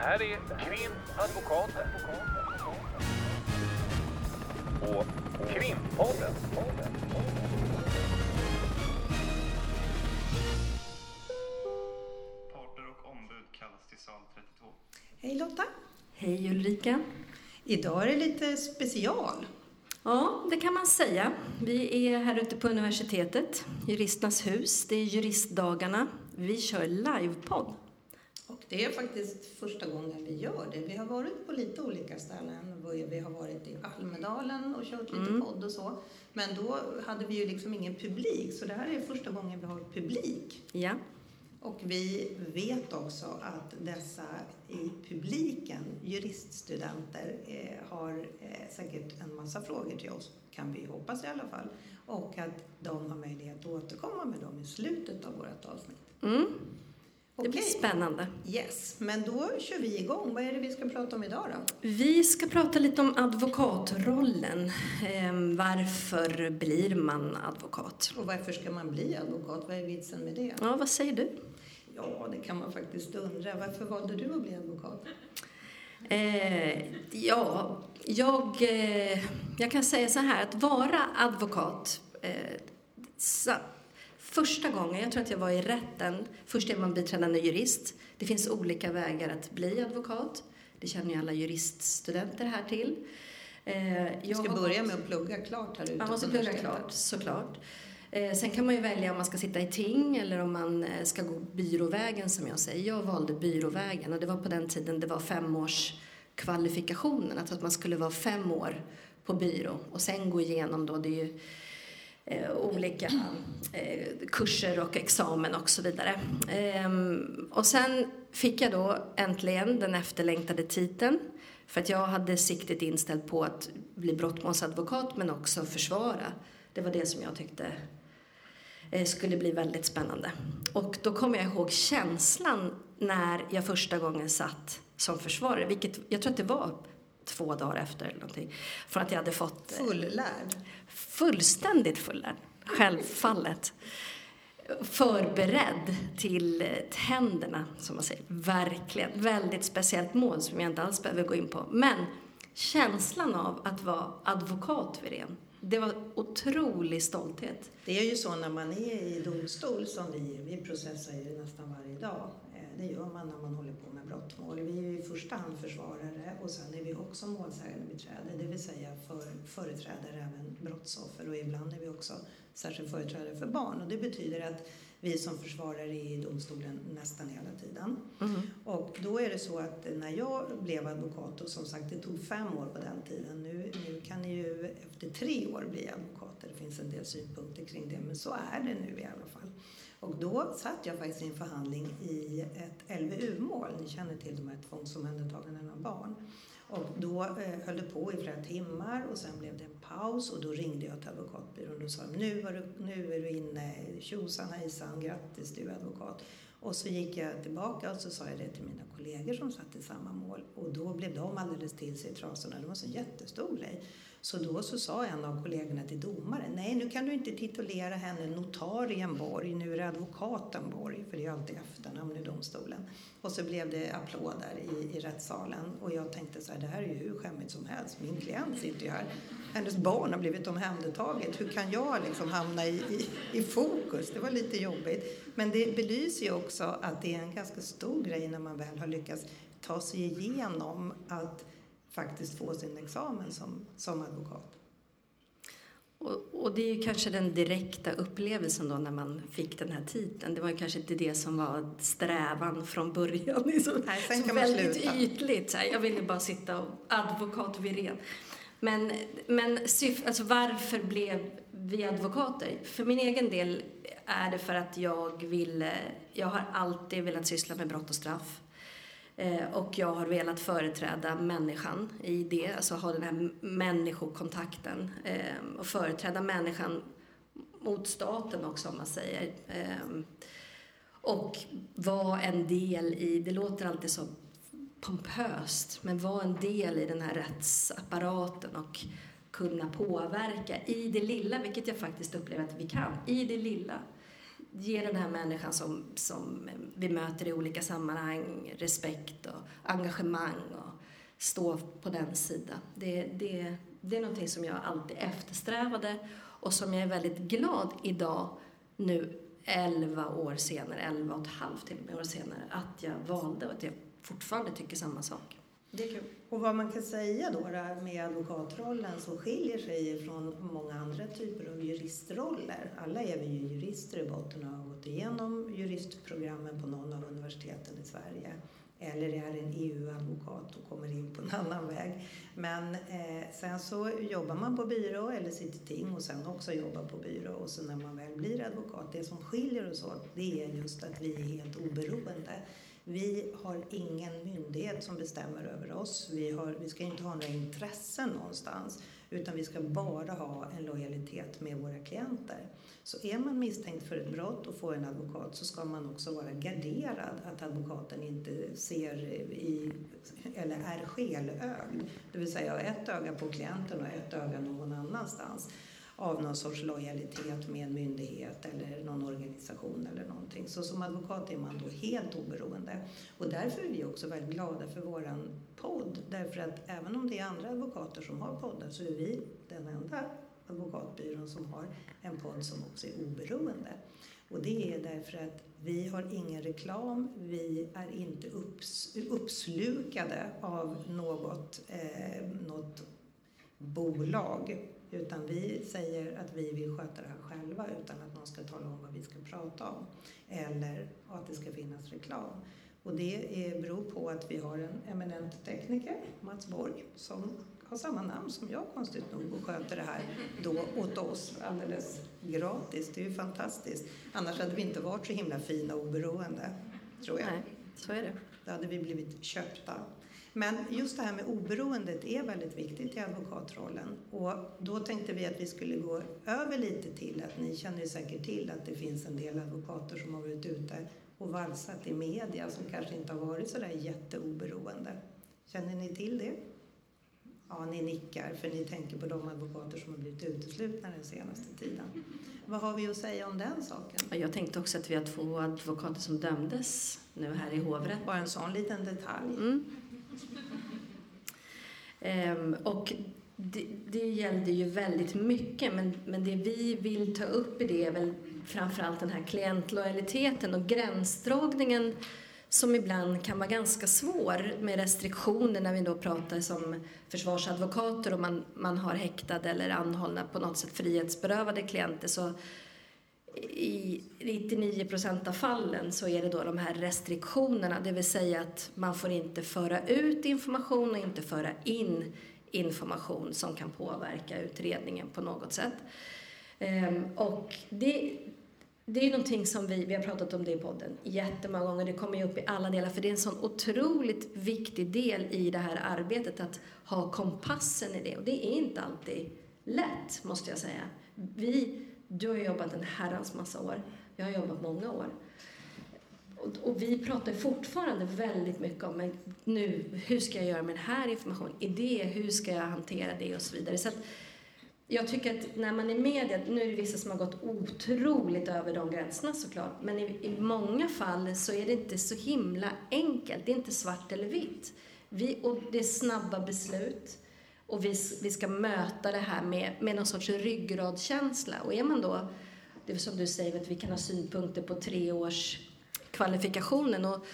här är Krimadvokaten. Och Krimpodden. Parter och ombud kallas till sal 32. Hej Lotta! Hej Ulrika! Idag är det lite special. Ja, det kan man säga. Vi är här ute på universitetet, Juristernas hus. Det är juristdagarna. Vi kör livepodd. Det är faktiskt första gången vi gör det. Vi har varit på lite olika ställen. Vi har varit i Almedalen och kört lite Mm. podd och så. Men då hade vi ju liksom ingen publik, så det här är första gången vi har publik. Ja, Och vi vet också att dessa i publiken, juriststudenter, eh, har eh, säkert en massa frågor till oss, kan vi hoppas i alla fall. Och att de har möjlighet att återkomma med dem i slutet av vårt avsnitt. mm. Det blir spännande. Yes, men då kör vi igång. Vad är det vi ska prata om idag då? Vi ska prata lite om advokatrollen. Ehm, Varför blir man advokat? Och varför ska man bli advokat? Vad är vitsen med det? Ja, vad säger du? Ja, det kan man faktiskt undra. Varför valde du att bli advokat? Eh, ja, jag, eh, jag kan säga så här, att vara advokat, eh, första gången, jag tror att jag var i rätten, först är man biträdande jurist. Det finns olika vägar att bli advokat. Det känner ju alla juriststudenter här till. Eh, jag ska börja med att plugga klart här ute man måste plugga klart, såklart. Eh, sen kan man ju välja om man ska sitta i ting eller om man eh, ska gå byråvägen som jag säger. Jag valde byråvägen och det var på den tiden det var femårskvalifikationen, alltså att man skulle vara fem år på byrå och sen gå igenom då, det är ju Eh, olika eh, kurser och examen och så vidare. Ehm, och sen fick jag då äntligen den efterlängtade titeln för att jag hade siktet inställt på att bli brottmålsadvokat men också försvara. Det var det som jag tyckte eh, skulle bli väldigt spännande. Och då kommer jag ihåg känslan när jag första gången satt som försvarare, vilket jag tror att det var två dagar efter eller någonting, från att jag hade fått eh, Fullärd. fullständigt fullärd, självfallet. Förberedd till eh, tänderna, som man säger. Verkligen. Väldigt speciellt mål som jag inte alls behöver gå in på. Men känslan av att vara advokat, Virén, det var otrolig stolthet. Det är ju så när man är i domstol som vi. Vi processar ju nästan varje dag. Eh, Det gör man när man håller på brottmål. Vi är i första hand försvarare och sen är vi också målsägandebiträde, det vill säga för, företräder även brottsoffer och ibland är vi också särskild företrädare för barn. Och det betyder att vi som försvarare i domstolen nästan hela tiden. Och då är det så att när jag blev advokat, och som sagt det tog fem år på den tiden, nu, nu kan ni ju efter tre år bli advokater. Det finns en del synpunkter kring det, men så är det nu i alla fall. Och då satt jag faktiskt i en förhandling i ett LVU-mål. Ni känner till de här tvångsomhändertagandena av barn. Och då eh, höll det på i flera timmar och sen blev det en paus och då ringde jag till advokatbyrån och då sa de, nu, var du, nu är du inne, tjosan hejsan, grattis du är advokat. Och så gick jag tillbaka och så sa jag det till mina kollegor som satt i samma mål och då blev de alldeles till sig i trasorna. Det var en så jättestor grej. Så då så sa en av kollegorna till domaren, nej nu kan du inte titulera henne notarien Borg, nu är det advokaten Borg, för det är alltid efternamn i domstolen. Och så blev det applåder i, i rättssalen och jag tänkte så här, det här är ju hur skämmigt som helst, min klient sitter ju här, hennes barn har blivit omhändertaget, hur kan jag liksom hamna i, i, i fokus? Det var lite jobbigt. Men det belyser ju också att det är en ganska stor grej när man väl har lyckats ta sig igenom att faktiskt få sin examen som, som advokat. Och, och det är ju kanske den direkta upplevelsen då när man fick den här titeln. Det var ju kanske inte det som var strävan från början. Det är så, Nej, sen så kan man väldigt sluta. ytligt. Så här. Jag ville bara sitta och advokat Wirén. Men, men syf, alltså varför blev vi advokater? För min egen del är det för att jag ville, jag har alltid velat syssla med brott och straff. Eh, och jag har velat företräda människan i det, alltså ha den här människokontakten ehm, och företräda människan mot staten också om man säger. Ehm, och vara en del i, det låter alltid så pompöst, men vara en del i den här rättsapparaten och kunna påverka i det lilla, vilket jag faktiskt upplever att vi kan, i det lilla ge den här människan som, som vi möter i olika sammanhang respekt och engagemang och stå på den sidan. Det, det, det är någonting som jag alltid eftersträvade och som jag är väldigt glad idag nu 11 år senare, 11 och ett halvt till och med år senare, att jag valde och att jag fortfarande tycker samma sak. Det är kul. Och vad man kan säga då med advokatrollen som skiljer sig från många andra typer av juristroller. Alla är vi ju jurister i botten och har gått igenom juristprogrammen på någon av universiteten i Sverige. Eller är en EU-advokat och kommer in på en annan väg. Men eh, sen så jobbar man på byrå eller sitter ting och sen också jobbar på byrå. Och så när man väl blir advokat, det som skiljer oss åt det är just att vi är helt oberoende. Vi har ingen myndighet som bestämmer över oss. Vi, har, vi ska inte ha några intressen någonstans utan vi ska bara ha en lojalitet med våra klienter. Så är man misstänkt för ett brott och får en advokat så ska man också vara garderad att advokaten inte ser i, eller är skelögd. Det vill säga ett öga på klienten och ett öga någon annanstans av någon sorts lojalitet med en myndighet eller någon organisation eller någonting. Så som advokat är man då helt oberoende. Och därför är vi också väldigt glada för våran podd. Därför att även om det är andra advokater som har poddar så är vi den enda advokatbyrån som har en podd som också är oberoende. Och det är därför att vi har ingen reklam, vi är inte upps, uppslukade av något, eh, något bolag. Utan vi säger att vi vill sköta det här själva utan att någon ska tala om vad vi ska prata om. Eller att det ska finnas reklam. Och det är, beror på att vi har en eminent tekniker, Mats Borg, som har samma namn som jag konstigt nog och sköter det här då åt oss alldeles gratis. Det är ju fantastiskt. Annars hade vi inte varit så himla fina och oberoende, tror jag. Nej, så är det. Då hade vi blivit köpta. Men just det här med oberoendet är väldigt viktigt i advokatrollen. Och då tänkte vi att vi skulle gå över lite till att ni känner säkert till att det finns en del advokater som har varit ute och valsat i media som kanske inte har varit sådär jätteoberoende. Känner ni till det? Ja, ni nickar för ni tänker på de advokater som har blivit uteslutna den senaste tiden. Vad har vi att säga om den saken? Jag tänkte också att vi har två advokater som dömdes nu här i hovrätt. Bara en sån liten detalj. Mm. Ehm, och det, det gällde ju väldigt mycket, men, men det vi vill ta upp i det är väl framförallt den här klientlojaliteten och gränsdragningen som ibland kan vara ganska svår med restriktioner när vi då pratar som försvarsadvokater och man, man har häktade eller anhållna på något sätt frihetsberövade klienter. Så i 99 procent av fallen så är det då de här restriktionerna, det vill säga att man får inte föra ut information och inte föra in information som kan påverka utredningen på något sätt. Ehm, och det, det är någonting som vi, vi har pratat om det i podden jättemånga gånger, det kommer ju upp i alla delar, för det är en sån otroligt viktig del i det här arbetet att ha kompassen i det, och det är inte alltid lätt, måste jag säga. Vi du har jobbat en herrans massa år. Jag har jobbat många år. Och, och, vi pratar fortfarande väldigt mycket om men nu, hur ska jag göra med den här informationen? Idé, hur ska jag hantera det och så vidare. Så jag tycker att när man är media, nu är det vissa som har gått otroligt över de gränserna såklart, men i, i många fall så är det inte så himla enkelt. Det är inte svart eller vitt. Vi, och det är snabba beslut. Och vi, vi ska möta det här med, med någon sorts ryggradskänsla. Och är man då, det är som du säger, att vi kan ha synpunkter på tre års kvalifikationen. Och,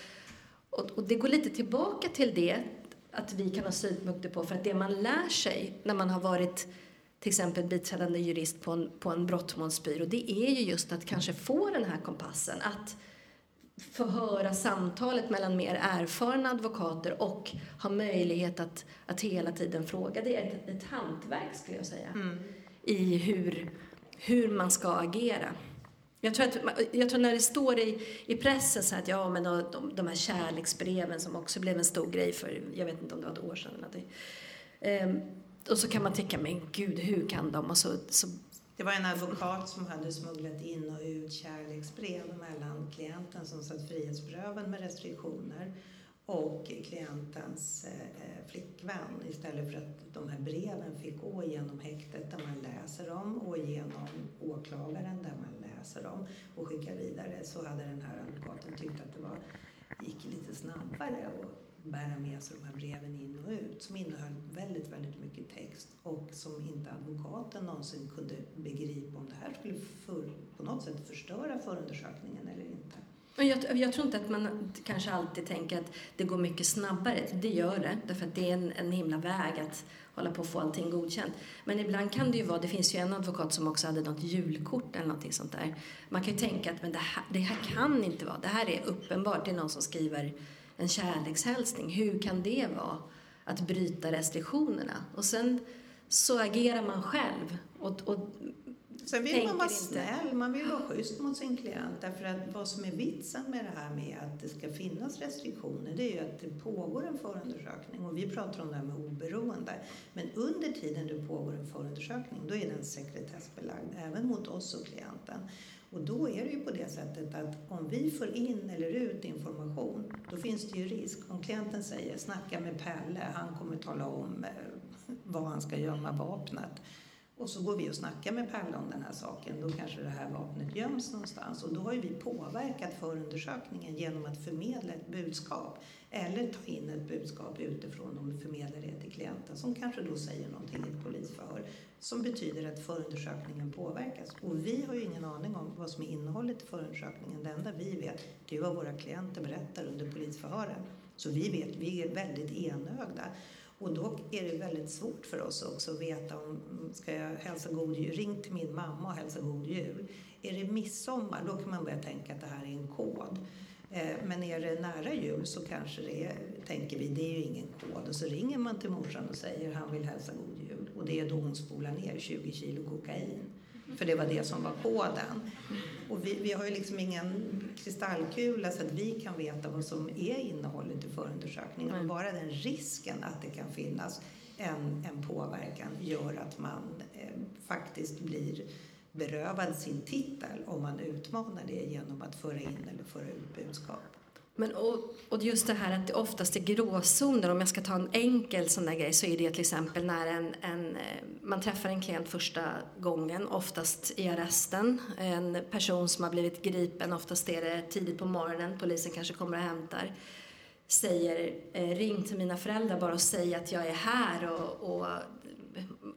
och, och, det går lite tillbaka till det, att vi kan ha synpunkter på, för att det man lär sig när man har varit till exempel biträdande jurist på en, på en brottmålsbyrå, det är ju just att kanske få den här kompassen. Att få höra samtalet mellan mer erfarna advokater och ha möjlighet att, att hela tiden fråga. Det är ett, ett hantverk skulle jag säga mm. i hur, hur man ska agera. Jag tror, att, jag tror när det står i, i pressen så att ja, men de, de här kärleksbreven som också blev en stor grej för, jag vet inte om det var ett år sedan eller någonting. Ehm, och så kan man tänka, men gud, hur kan de? Och så, så det var en advokat som hade smugglat in och ut kärleksbrev mellan klienten som satt frihetsberövad med restriktioner och klientens eh, flickvän. Istället för att de här breven fick gå genom häktet där man läser dem och genom åklagaren där man läser dem och skickar vidare så hade den här advokaten tyckt att det var, gick lite snabbare och bära med sig de här breven in och ut som innehöll väldigt, väldigt mycket text och som inte advokaten någonsin kunde begripa om det här skulle för, på något sätt förstöra förundersökningen eller inte. Jag, jag, tror inte att man kanske alltid tänker att det går mycket snabbare. Det gör det, därför att det är en, en himla väg att hålla på att få allting godkänt. Men ibland kan det ju vara, det finns ju en advokat som också hade något julkort eller någonting sånt där. Man kan ju tänka att men det, här, det här kan inte vara, det här är uppenbart, det är någon som skriver en kärlekshälsning. Hur kan det vara att bryta restriktionerna? Och sen så agerar man själv och, och Sen vill man vara snäll, man vill vara schysst mot sin klient. Därför att vad som är vitsen med det här med att det ska finnas restriktioner, det är ju att det pågår en förundersökning. Och vi pratar om det här med oberoende. Men under tiden det pågår en förundersökning, då är den sekretessbelagd, även mot oss och klienten. Och då är det ju på det sättet att om vi får in eller ut information, då finns det ju risk. Om klienten säger snacka med Pelle, han kommer tala om eh, var han ska gömma vapnet. Och så går vi och snackar med Pelle om den här saken. Då kanske det här vapnet göms någonstans. Och då har ju vi påverkat förundersökningen genom att förmedla ett budskap. Eller ta in ett budskap utifrån om vi förmedlar det till klienten som kanske då säger någonting i ett polisförhör. Som betyder att förundersökningen påverkas. Och vi har ju ingen aning om vad som är innehållet i förundersökningen. Det enda vi vet det är vad våra klienter berättar under polisförhören. Så vi vet, vi är väldigt enögda. Och då är det väldigt svårt för oss också att veta om, ska jag hälsa god jul, ring till min mamma och hälsa god jul. Är det midsommar, då kan man börja tänka att det här är en kod. Eh, men är det nära jul så kanske det är, tänker vi, det är ju ingen kod. Och så ringer man till morsan och säger han vill hälsa god jul. Och det är då hon spolar ner 20 kilo kokain. För det var det som var koden. Och vi, vi har ju liksom ingen kristallkula så att vi kan veta vad som är innehållet i förundersökningen. Mm. Och bara den risken att det kan finnas en, en påverkan gör att man eh, faktiskt blir berövad sin titel om man utmanar det genom att föra in eller föra ut budskap. Men och, och just det här att det oftast är gråzoner. Om jag ska ta en enkel sån där grej så är det till exempel när en, en, eh, man träffar en klient första gången, oftast i arresten. En person som har blivit gripen, oftast är det tidigt på morgonen, polisen kanske kommer och hämtar. Säger eh, ring till mina föräldrar bara och säg att jag är här och, och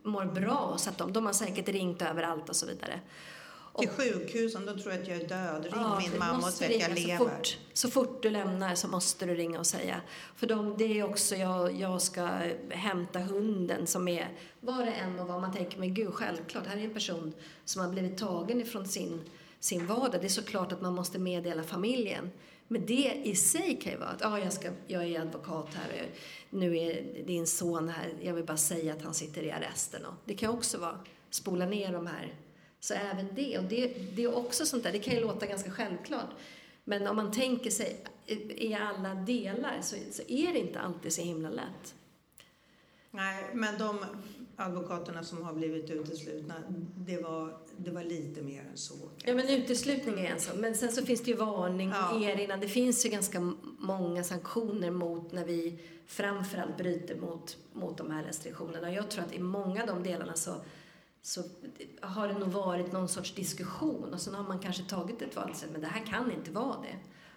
mår bra. Så att de, de har säkert ringt överallt och så vidare. Till sjukhusen, då tror jag att jag är död. Ring ja, min mamma och säg att jag lever. Så fort, så fort du lämnar så måste du ringa och säga. För de, det är också, jag, jag ska hämta hunden som är, var det än och vad man tänker, men gud självklart, här är en person som har blivit tagen ifrån sin, sin vardag. Det är såklart att man måste meddela familjen. Men det i sig kan ju vara att ah, jag, ska, jag är advokat här, nu är din son här, jag vill bara säga att han sitter i arresten. Och det kan också vara spola ner de här så även det, och det, det är också sånt där, det kan ju låta ganska självklart. Men om man tänker sig i alla delar så, så är det inte alltid så himla lätt. Nej, men de advokaterna som har blivit uteslutna, det var, det var lite mer än så. Ja, men uteslutning är en sak. Men sen så finns det ju varning, ja. erinran. Det finns ju ganska många sanktioner mot när vi framförallt bryter mot, mot de här restriktionerna. Jag tror att i många av de delarna så så har det nog varit någon sorts diskussion och sen har man kanske tagit ett val men det här kan inte vara det.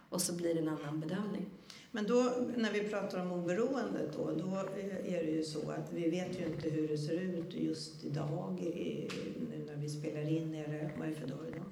Och så blir det en annan bedömning. Men då, när vi pratar om oberoendet då, då är det ju så att vi vet ju inte hur det ser ut just idag, nu när vi spelar in. Är det, vad är det för dag idag?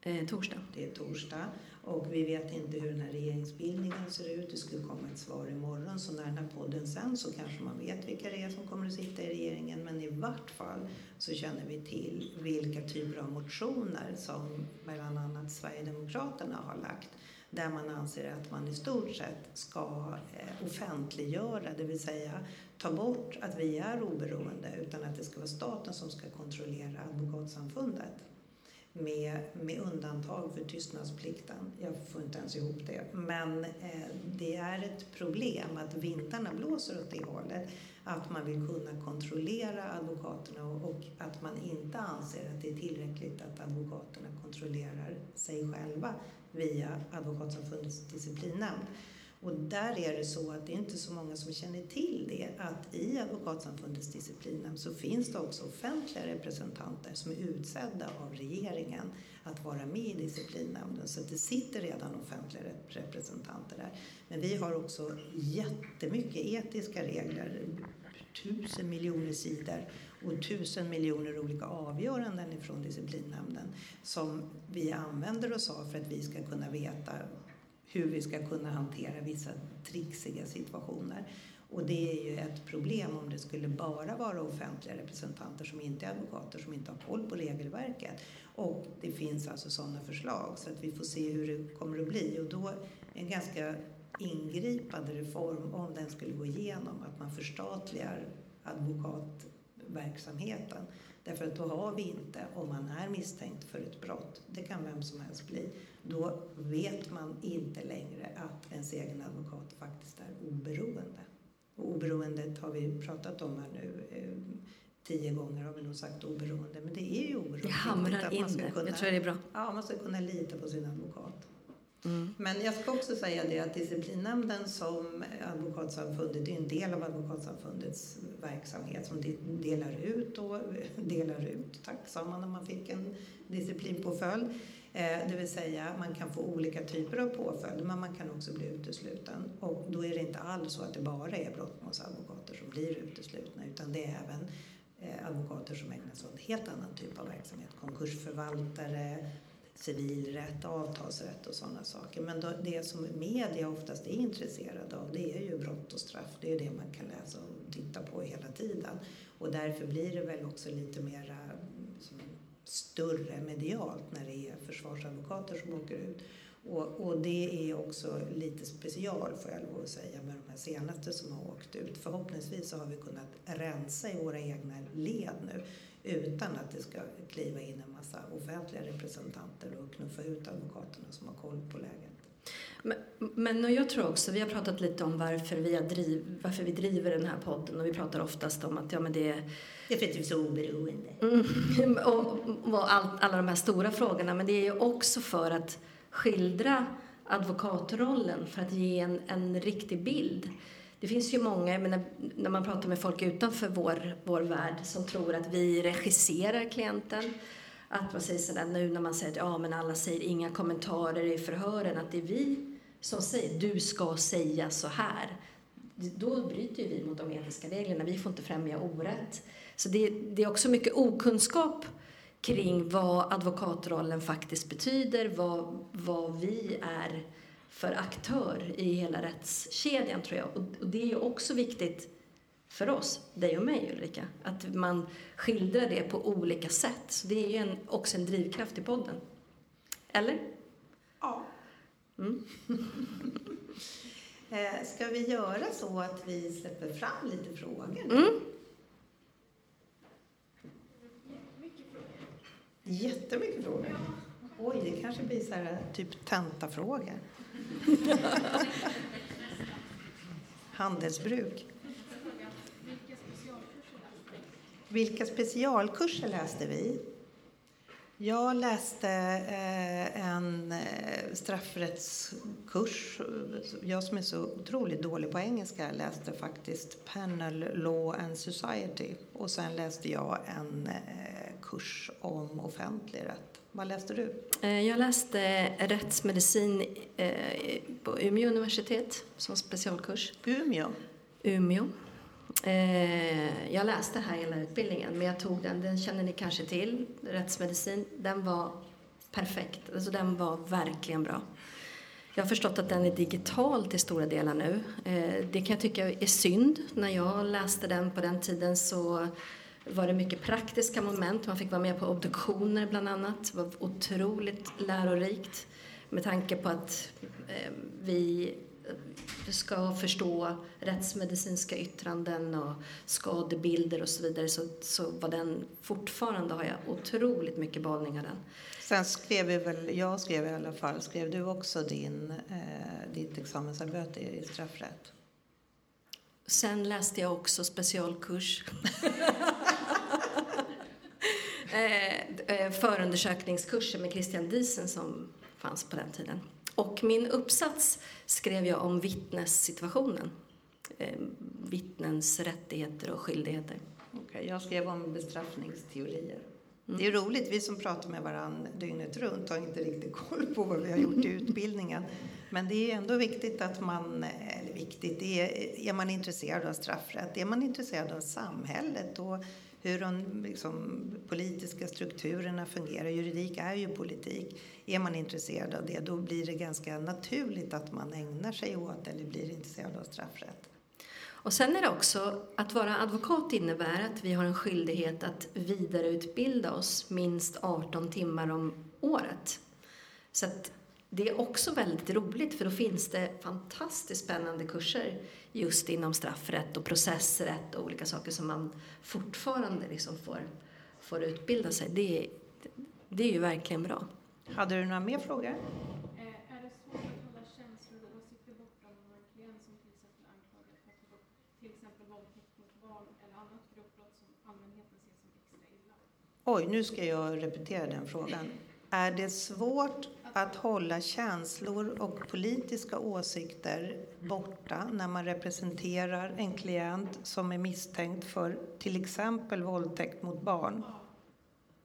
Eh, torsdag. Det är torsdag. Och vi vet inte hur den här regeringsbildningen ser ut. Det skulle komma ett svar imorgon. Så när den här podden sen så kanske man vet vilka det är som kommer att sitta i regeringen. Men i vart fall så känner vi till vilka typer av motioner som bland annat Sverigedemokraterna har lagt. Där man anser att man i stort sett ska eh, offentliggöra, det vill säga ta bort att vi är oberoende utan att det ska vara staten som ska kontrollera Advokatsamfundet med, med undantag för tystnadsplikten. Jag får inte ens ihop det. Men eh, det är ett problem att vindarna blåser åt det hållet. Att man vill kunna kontrollera advokaterna och, och att man inte anser att det är tillräckligt att advokaterna kontrollerar sig själva via Advokatsamfundets disciplinnämnd. Och där är det så att det är inte så många som känner till det att i Advokatsamfundets disciplinnämnd så finns det också offentliga representanter som är utsedda av regeringen att vara med i disciplinnämnden. Så det sitter redan offentliga representanter där. Men vi har också jättemycket etiska regler, tusen miljoner sidor och tusen miljoner olika avgöranden ifrån disciplinnämnden som vi använder oss av för att vi ska kunna veta hur vi ska kunna hantera vissa trixiga situationer. Och det är ju ett problem om det skulle bara vara offentliga representanter som inte är advokater, som inte har koll på regelverket. Och det finns alltså sådana förslag så att vi får se hur det kommer att bli. Och då en ganska ingripande reform om den skulle gå igenom, att man förstatligar advokatverksamheten. Därför att då har vi inte, om man är misstänkt för ett brott, det kan vem som helst bli, då vet man inte längre att ens egen advokat faktiskt är oberoende. Och oberoendet har vi pratat om här nu. Eh, tio gånger har vi nog sagt oberoende, men det är ju oberoende. Vi hamrar in det. Kunna, jag tror det är bra. Ja, man ska kunna lita på sin advokat. Mm. Men jag ska också säga det att disciplinnämnden som Advokatsamfundet är en del av Advokatsamfundets verksamhet som delar ut och delar ut, tack sa man när man fick en disciplinpåföljd. Eh, det vill säga man kan få olika typer av påföljd men man kan också bli utesluten. Och då är det inte alls så att det bara är brottmålsadvokater som blir uteslutna utan det är även eh, advokater som ägnar sig åt en helt annan typ av verksamhet. Konkursförvaltare, civilrätt, avtalsrätt och sådana saker. Men det som media oftast är intresserade av det är ju brott och straff. Det är det man kan läsa och titta på hela tiden. Och därför blir det väl också lite mera mm, som större medialt när det är försvarsadvokater som åker ut. Och, och, det är också lite special får jag lov att säga med de här senaste som har åkt ut. Förhoppningsvis så har vi kunnat rensa i våra egna led nu utan att det ska kliva in en massa offentliga representanter och knuffa ut advokaterna som har koll på läget. Men, men jag tror också, vi har pratat lite om varför vi, har driv, varför vi driver den här podden och vi pratar oftast om att ja, men det är... Det är för att du är så oberoende. Mm, och, och all, alla de här stora frågorna, men det är ju också för att skildra advokatrollen, för att ge en, en riktig bild. Det finns ju många, menar, när man pratar med folk utanför vår, vår värld, som tror att vi regisserar klienten. Att man säger sådär nu när man säger att ja, men alla säger inga kommentarer i förhören, att det är vi som säger du ska säga så här. Då bryter vi mot de etiska reglerna. Vi får inte främja orätt. Så det, det är också mycket okunskap kring vad advokatrollen faktiskt betyder, vad, vad vi är för aktör i hela rättskedjan, tror jag. Och, det är ju också viktigt för oss, dig och mig Ulrika, att man skildrar det på olika sätt. Så det är ju en, också en drivkraft i podden. Eller? Ja. Mm. Eh, ska vi göra så att vi släpper fram lite frågor? Mm. Jättemycket frågor. Oj, det kanske blir så här, typ tentafrågor. Handelsbruk. Vilka specialkurser läste vi? Jag läste eh, en eh, straffrättskurs. Jag som är så otroligt dålig på engelska läste faktiskt Panel Law and Society. Och sen läste jag en eh, kurs om offentlig rätt. Vad läste du? Jag läste rättsmedicin på Umeå universitet som specialkurs. Umeå? Umeå. Eh, jag läste här hela utbildningen, men jag tog den, den känner ni kanske till, rättsmedicin. Den var perfekt, alltså den var verkligen bra. Jag har förstått att den är digital till stora delar nu. Eh, det kan jag tycka är synd. När jag läste den på den tiden så var det mycket praktiska moment. Man fick vara med på obduktioner bland annat. Det var otroligt lärorikt med tanke på att eh, vi ska förstå rättsmedicinska yttranden och skadebilder och så vidare så, så var den fortfarande har jag otroligt mycket behållning av den. Sen skrev vi väl, jag skrev i alla fall, skrev du också din, eh, ditt examensarbete i straffrätt? Sen läste jag också specialkurs. eh, eh, förundersökningskurser med Christian Diesen som fanns på den tiden. Och min uppsats skrev jag om vittnessituationen. Eh, vittnens rättigheter och skyldigheter. Okay, jag skrev om bestraffningsteorier. Det är roligt, vi som pratar med varandra dygnet runt har inte riktigt koll på vad vi har gjort i utbildningen. Men det är ändå viktigt att man, eller viktigt, är, är man intresserad av straffrätt, är man intresserad av samhället och hur de liksom, politiska strukturerna fungerar, juridik är ju politik, är man intresserad av det då blir det ganska naturligt att man ägnar sig åt eller blir intresserad av straffrätt. Och sen är det också, att vara advokat innebär att vi har en skyldighet att vidareutbilda oss minst 18 timmar om året. Så att det är också väldigt roligt för då finns det fantastiskt spännande kurser just inom straffrätt och processrätt och olika saker som man fortfarande liksom får, får utbilda sig. Det, det är ju verkligen bra. Hade du några mer frågor? Oj, nu ska jag repetera den frågan. Är det svårt att hålla känslor och politiska åsikter borta när man representerar en klient som är misstänkt för till exempel våldtäkt mot barn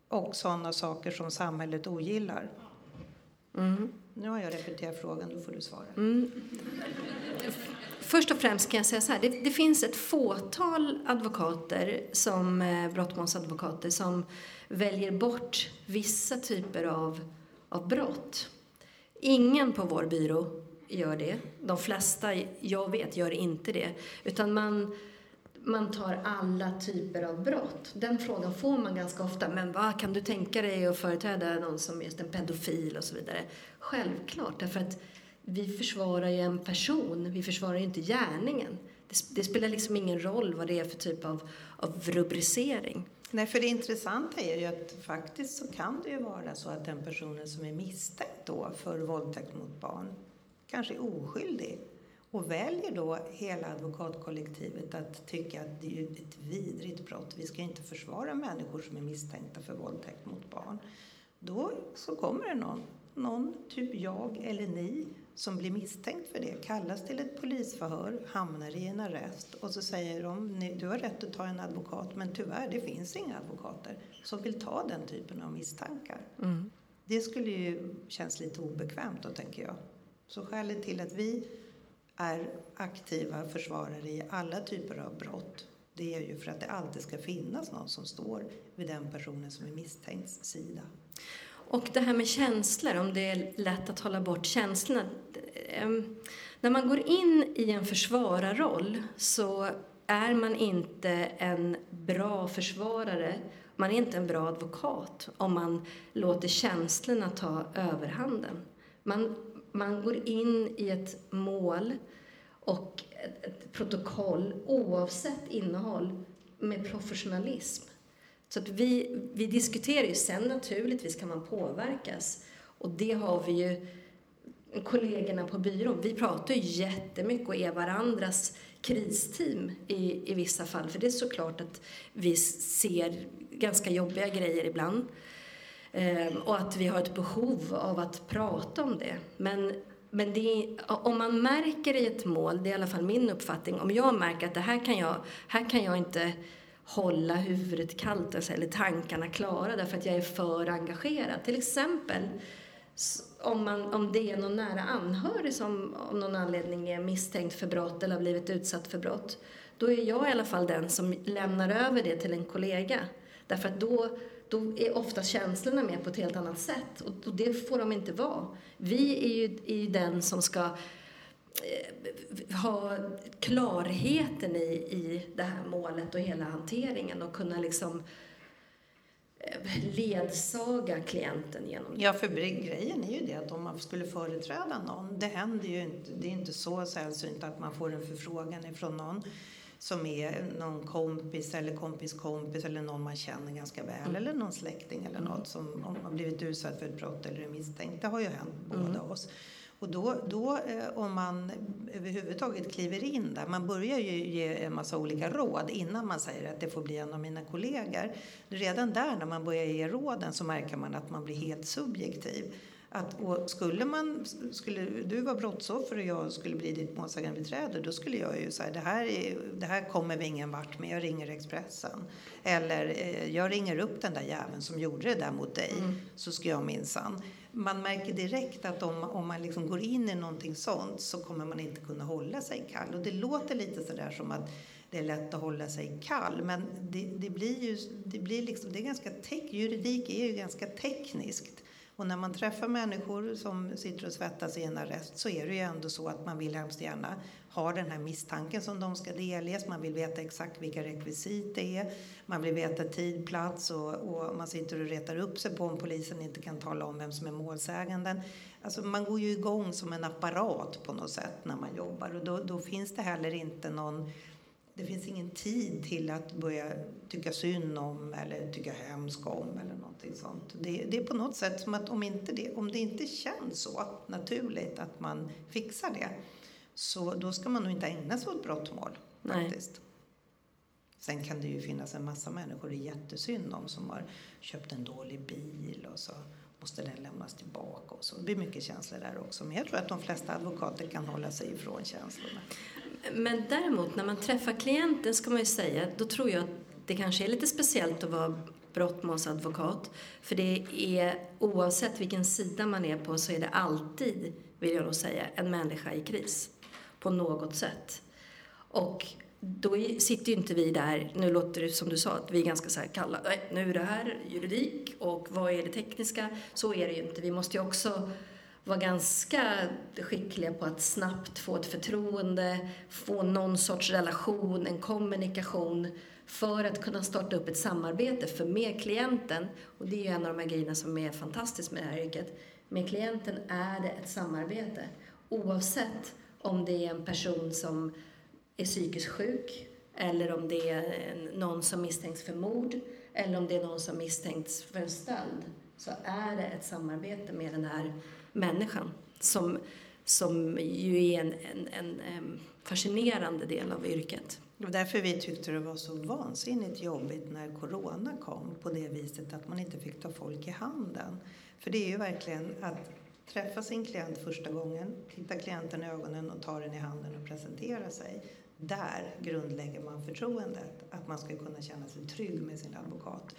och sådana saker som samhället ogillar? Mm. Nu har jag repeterat frågan, då får du svara. Mm. Först och främst kan jag säga så här, det, det finns ett fåtal advokater, som eh, brottmålsadvokater, som väljer bort vissa typer av, av brott. Ingen på vår byrå gör det. De flesta jag vet gör inte det. Utan man, man tar alla typer av brott. Den frågan får man ganska ofta. Men vad kan du tänka dig att företräda någon som är just en pedofil och så vidare? Självklart, därför att vi försvarar ju en person, vi försvarar ju inte gärningen. Det, det, spelar liksom ingen roll vad det är för typ av, av rubricering. Nej, för det intressanta är ju att faktiskt så kan det ju vara så att den personen som är misstänkt då för våldtäkt mot barn kanske är oskyldig och väljer då hela advokatkollektivet att tycka att det är ett vidrigt brott. Vi ska inte försvara människor som är misstänkta för våldtäkt mot barn. Då så kommer det någon, någon typ jag eller ni, som blir misstänkt för det kallas till ett polisförhör, hamnar i en arrest och så säger de du har rätt att ta en advokat men tyvärr det finns inga advokater som vill ta den typen av misstankar. Mm. Det skulle ju kännas lite obekvämt då tänker jag. Så skälet till att vi är aktiva försvarare i alla typer av brott det är ju för att det alltid ska finnas någon som står vid den personen som är misstänkts sida. Och det här med känslor, om det är lätt att hålla bort känslorna. Ehm, när man går in i en försvararroll så är man inte en bra försvarare, man är inte en bra advokat om man låter känslorna ta överhanden. Man, man går in i ett mål och ett protokoll, oavsett innehåll, med professionalism. Så att vi, vi diskuterar ju, sen naturligtvis kan man påverkas. Och det har vi ju, kollegorna på byrån, vi pratar ju jättemycket och är varandras kristeam i, i vissa fall. För det är såklart att vi ser ganska jobbiga grejer ibland. Ehm, och att vi har ett behov av att prata om det. Men, men det, om man märker i ett mål, det är i alla fall min uppfattning, om jag märker att det här kan jag, här kan jag inte hålla huvudet kallt alltså, eller tankarna klara därför att jag är för engagerad. Till exempel om, man, om det är någon nära anhörig som av någon anledning är misstänkt för brott eller har blivit utsatt för brott. Då är jag i alla fall den som lämnar över det till en kollega. Därför att då, då är ofta känslorna med på ett helt annat sätt och, och det får de inte vara. Vi är ju, är ju den som ska ha klarheten i, i det här målet och hela hanteringen och kunna liksom eh, ledsaga klienten genom det. Ja, för grejen är ju det att om man skulle företräda någon, det händer ju inte, det är inte så sällsynt att man får en förfrågan ifrån någon som är någon kompis eller kompis kompis eller någon man känner ganska väl mm. eller någon släkting eller något som har blivit utsatt för ett brott eller är misstänkt. Det har ju hänt mm. båda oss. Och då, då eh, om man överhuvudtaget kliver in där, man börjar ju ge en massa olika råd innan man säger att det får bli en av mina kollegor. Redan där när man börjar ge råden så märker man att man blir helt subjektiv. Att, skulle, man, skulle du vara brottsoffer och jag skulle bli ditt målsägandebiträde då skulle jag ju säga det här, är, det här kommer vi ingen vart med, jag ringer Expressen. Eller eh, jag ringer upp den där jäveln som gjorde det där mot dig Mm. så ska jag minsann. Man märker direkt att om, om man liksom går in i någonting sånt så kommer man inte kunna hålla sig kall. Och det låter lite sådär som att det är lätt att hålla sig kall. Men det, det blir ju, det blir liksom, det är ganska tek, juridik är ju ganska tekniskt. Och när man träffar människor som sitter och svettas i en arrest så är det ju ändå så att man vill hemskt gärna ha den här misstanken som de ska delges. Man vill veta exakt vilka rekvisit det är. Man vill veta tid, plats och, och man sitter och retar upp sig på om polisen inte kan tala om vem som är målsäganden. Alltså man går ju igång som en apparat på något sätt när man jobbar och då, då finns det heller inte någon det finns ingen tid till att börja tycka synd om eller tycka hemskt om eller någonting sånt. Det, det är på något sätt som att om, inte det, om det inte känns så naturligt att man fixar det så då ska man nog inte ägna sig åt brottmål Nej. faktiskt. Sen kan det ju finnas en massa människor det är jättesynd om som har köpt en dålig bil och så måste den lämnas tillbaka och så. Det blir mycket känslor där också. Men jag tror att de flesta advokater kan hålla sig ifrån känslorna. Men däremot när man träffar klienten ska man ju säga, då tror jag att det kanske är lite speciellt att vara brottmålsadvokat. För det är, oavsett vilken sida man är på så är det alltid, vill jag nog säga, en människa i kris. På något sätt. Och då sitter ju inte vi där, nu låter det som du sa, att vi är ganska så här kalla, nej, nu är det här juridik och vad är det tekniska? Så är det ju inte. Vi måste ju också var ganska skickliga på att snabbt få ett förtroende, få någon sorts relation, en kommunikation för att kunna starta upp ett samarbete. För med klienten, och det är ju en av de här grejerna som är fantastiskt med det här yrket, med klienten är det ett samarbete. Oavsett om det är en person som är psykiskt sjuk eller om det är någon som misstänks för mord eller om det är någon som misstänks för en stöld så är det ett samarbete med den här människan som, som ju är en, en, en, fascinerande del av yrket. Det var därför vi tyckte det var så vansinnigt jobbigt när corona kom på det viset att man inte fick ta folk i handen. För det är ju verkligen att träffa sin klient första gången, titta klienten i ögonen och ta den i handen och presentera sig. Där grundlägger man förtroendet, att man ska kunna känna sig trygg med sin advokat.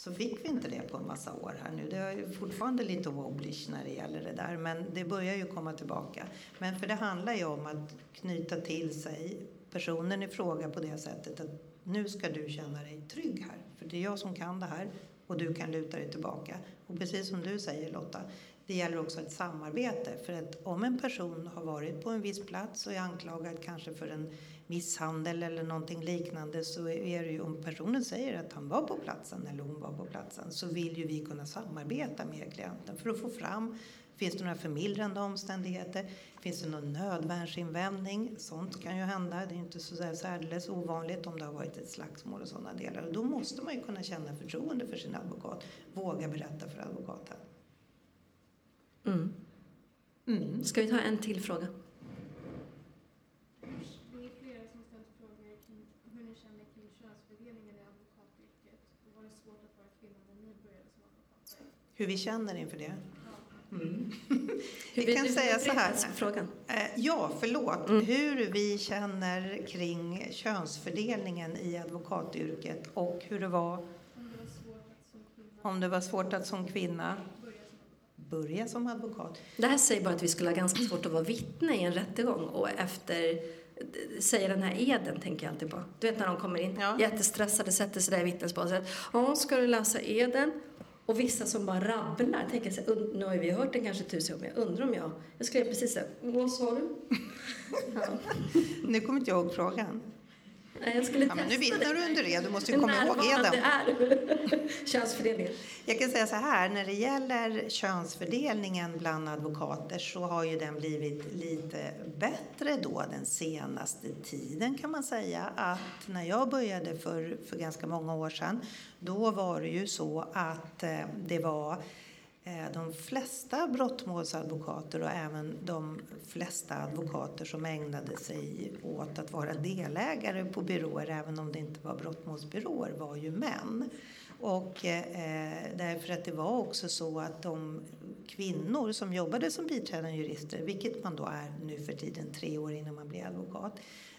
Så fick vi inte det på en massa år här nu. Det är fortfarande lite wobblish när det gäller det där, men det börjar ju komma tillbaka. Men för det handlar ju om att knyta till sig personen i fråga på det sättet att nu ska du känna dig trygg här. För det är jag som kan det här och du kan luta dig tillbaka. Och precis som du säger Lotta, det gäller också ett samarbete. För att om en person har varit på en viss plats och är anklagad kanske för en misshandel eller någonting liknande så är det ju om personen säger att han var på platsen eller hon var på platsen så vill ju vi kunna samarbeta med klienten för att få fram Finns det några förmildrande omständigheter? Finns det någon nödvärnsinvändning? Sånt kan ju hända. Det är inte så särdeles ovanligt om det har varit ett slagsmål och sådana delar. Och då måste man ju kunna känna förtroende för sin advokat. Våga berätta för advokaten. Mm. Mm. Ska vi ta en till fråga? Det är flera som ställt frågor kring hur ni känner kring könsfördelningen i advokatyrket. Och var det svårt att vara kvinna när ni började som advokater? Hur vi känner inför det? Mm. Hur Vi kan säga så här. Frågan. Eh, Ja, förlåt. Mm. Hur vi känner kring könsfördelningen i advokatyrket och hur det var Om det var svårt att som kvinna börja som advokat. Det här säger bara att vi skulle ha ganska svårt att vara vittne i en rättegång och efter säger den här eden, tänker jag alltid på. Du vet när de kommer in, Ja. jättestressade, sätter sig där i vittnesbåset. Ja, ska du läsa eden? Och vissa som bara rabblar. Tänker så här, "Und- nu har vi hört den kanske tusen gånger, jag undrar om jag... Jag skrev precis så här, vad sa du? Ja. Nu kommer inte jag ihåg frågan. Jag skulle Ja, men nu vittnar du under det. Du måste ju komma ihåg eden. är könsfördelningen. Jag kan säga så här, när det gäller könsfördelningen bland advokater så har ju den blivit lite bättre då den senaste tiden kan man säga. Att när jag började för, för ganska många år sedan, då var det ju så att eh, det var Eh, de flesta brottmålsadvokater och även de flesta advokater som ägnade sig åt att vara delägare på byråer, även om det inte var brottmålsbyråer, var ju män. Och eh, därför att det var också så att de kvinnor som jobbade som biträdande jurister, vilket man då är nu för tiden tre år innan man blir advokat,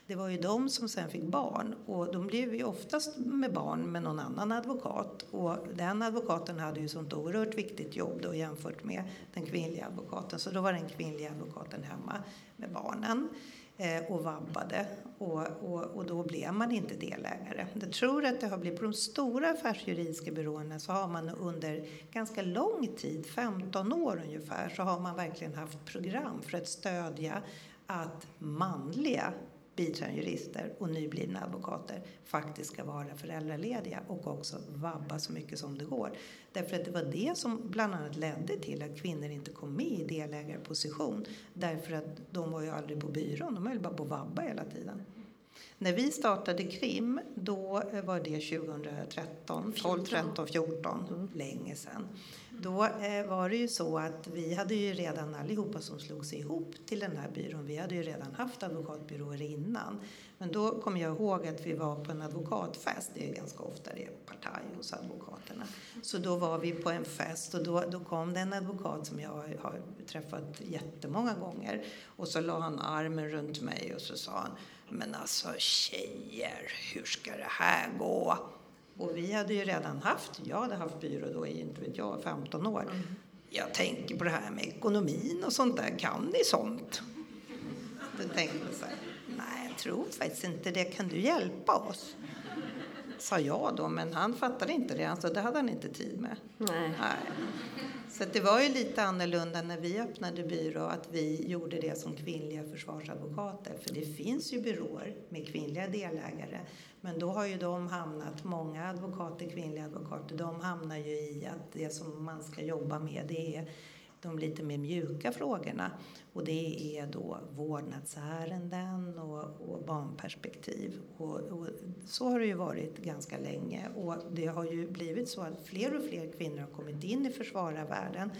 det var ju de som sen fick barn och de blev ju oftast med barn med någon annan advokat. Och den advokaten hade ju sånt oerhört viktigt jobb då jämfört med den kvinnliga advokaten. Så då var den kvinnliga advokaten hemma med barnen eh, och vabbade. Och, och, och då blev man inte delägare. Jag tror att det har blivit på de stora affärsjuridiska byråerna så har man under ganska lång tid, 15 år ungefär, så har man verkligen haft program för att stödja att manliga biträdande jurister och nyblivna advokater faktiskt ska vara föräldralediga och också vabba så mycket som det går. Därför att det var det som bland annat ledde till att kvinnor inte kom med i delägarposition. Därför att de var ju aldrig på byrån, de höll bara på att vabba hela tiden. När vi startade KRIM, då var det 2013, 12, 13, 14, länge sedan. Då eh, var det ju så att vi hade ju redan allihopa som slog sig ihop till den här byrån, vi hade ju redan haft advokatbyråer innan. Men då kommer jag ihåg att vi var på en advokatfest, det är ganska ofta det är partaj hos advokaterna. Så då var vi på en fest och då, då kom det en advokat som jag har träffat jättemånga gånger och så la han armen runt mig och så sa han men alltså tjejer, hur ska det här gå? Och vi hade ju redan haft, jag hade haft byrå då i, inte vet jag, 15 år. Mm. Jag tänker på det här med ekonomin och sånt där, kan ni sånt? Då tänkte jag så här, nej jag tror faktiskt inte det, kan du hjälpa oss? Sa jag då, men han fattade inte det, alltså det hade han inte tid med. Nej. nej. Så det var ju lite annorlunda när vi öppnade byrå att vi gjorde det som kvinnliga försvarsadvokater. För det finns ju byråer med kvinnliga delägare. Men då har ju de hamnat, många advokater, kvinnliga advokater, de hamnar ju i att det som man ska jobba med det är de lite mer mjuka frågorna. Och det är då vårdnadsärenden och, och barnperspektiv. Och, och, så har det ju varit ganska länge. Och det har ju blivit så att fler och fler kvinnor har kommit in i försvararvärlden.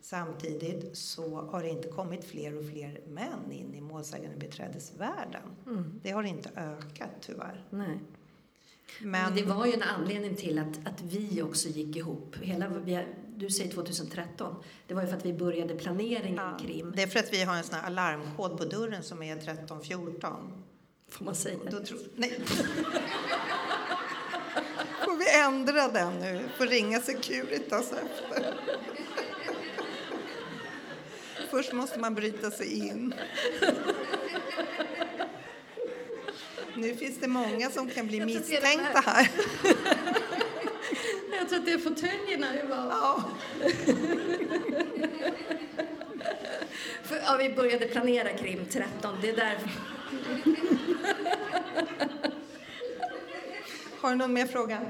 Samtidigt så har det inte kommit fler och fler män in i målsägandebiträdesvärlden. Mm. Det har inte ökat tyvärr. Nej. Men, det var ju en anledning till att, att vi också gick ihop. Hela, vi, du säger 2013. Det var ju för att vi började planeringen ja, kring... Det är för att vi har en sån här alarmkod på dörren som är 1314. Får man säga? Då tror, nej. Får vi ändra den nu? Får ringa Securitas efter. Först måste man bryta sig in. Nu finns det många som kan bli misstänkta här. Att det är fåtöljerna. Ja. För, ja, vi började planera krim 13, det är därför. Har du någon mer fråga?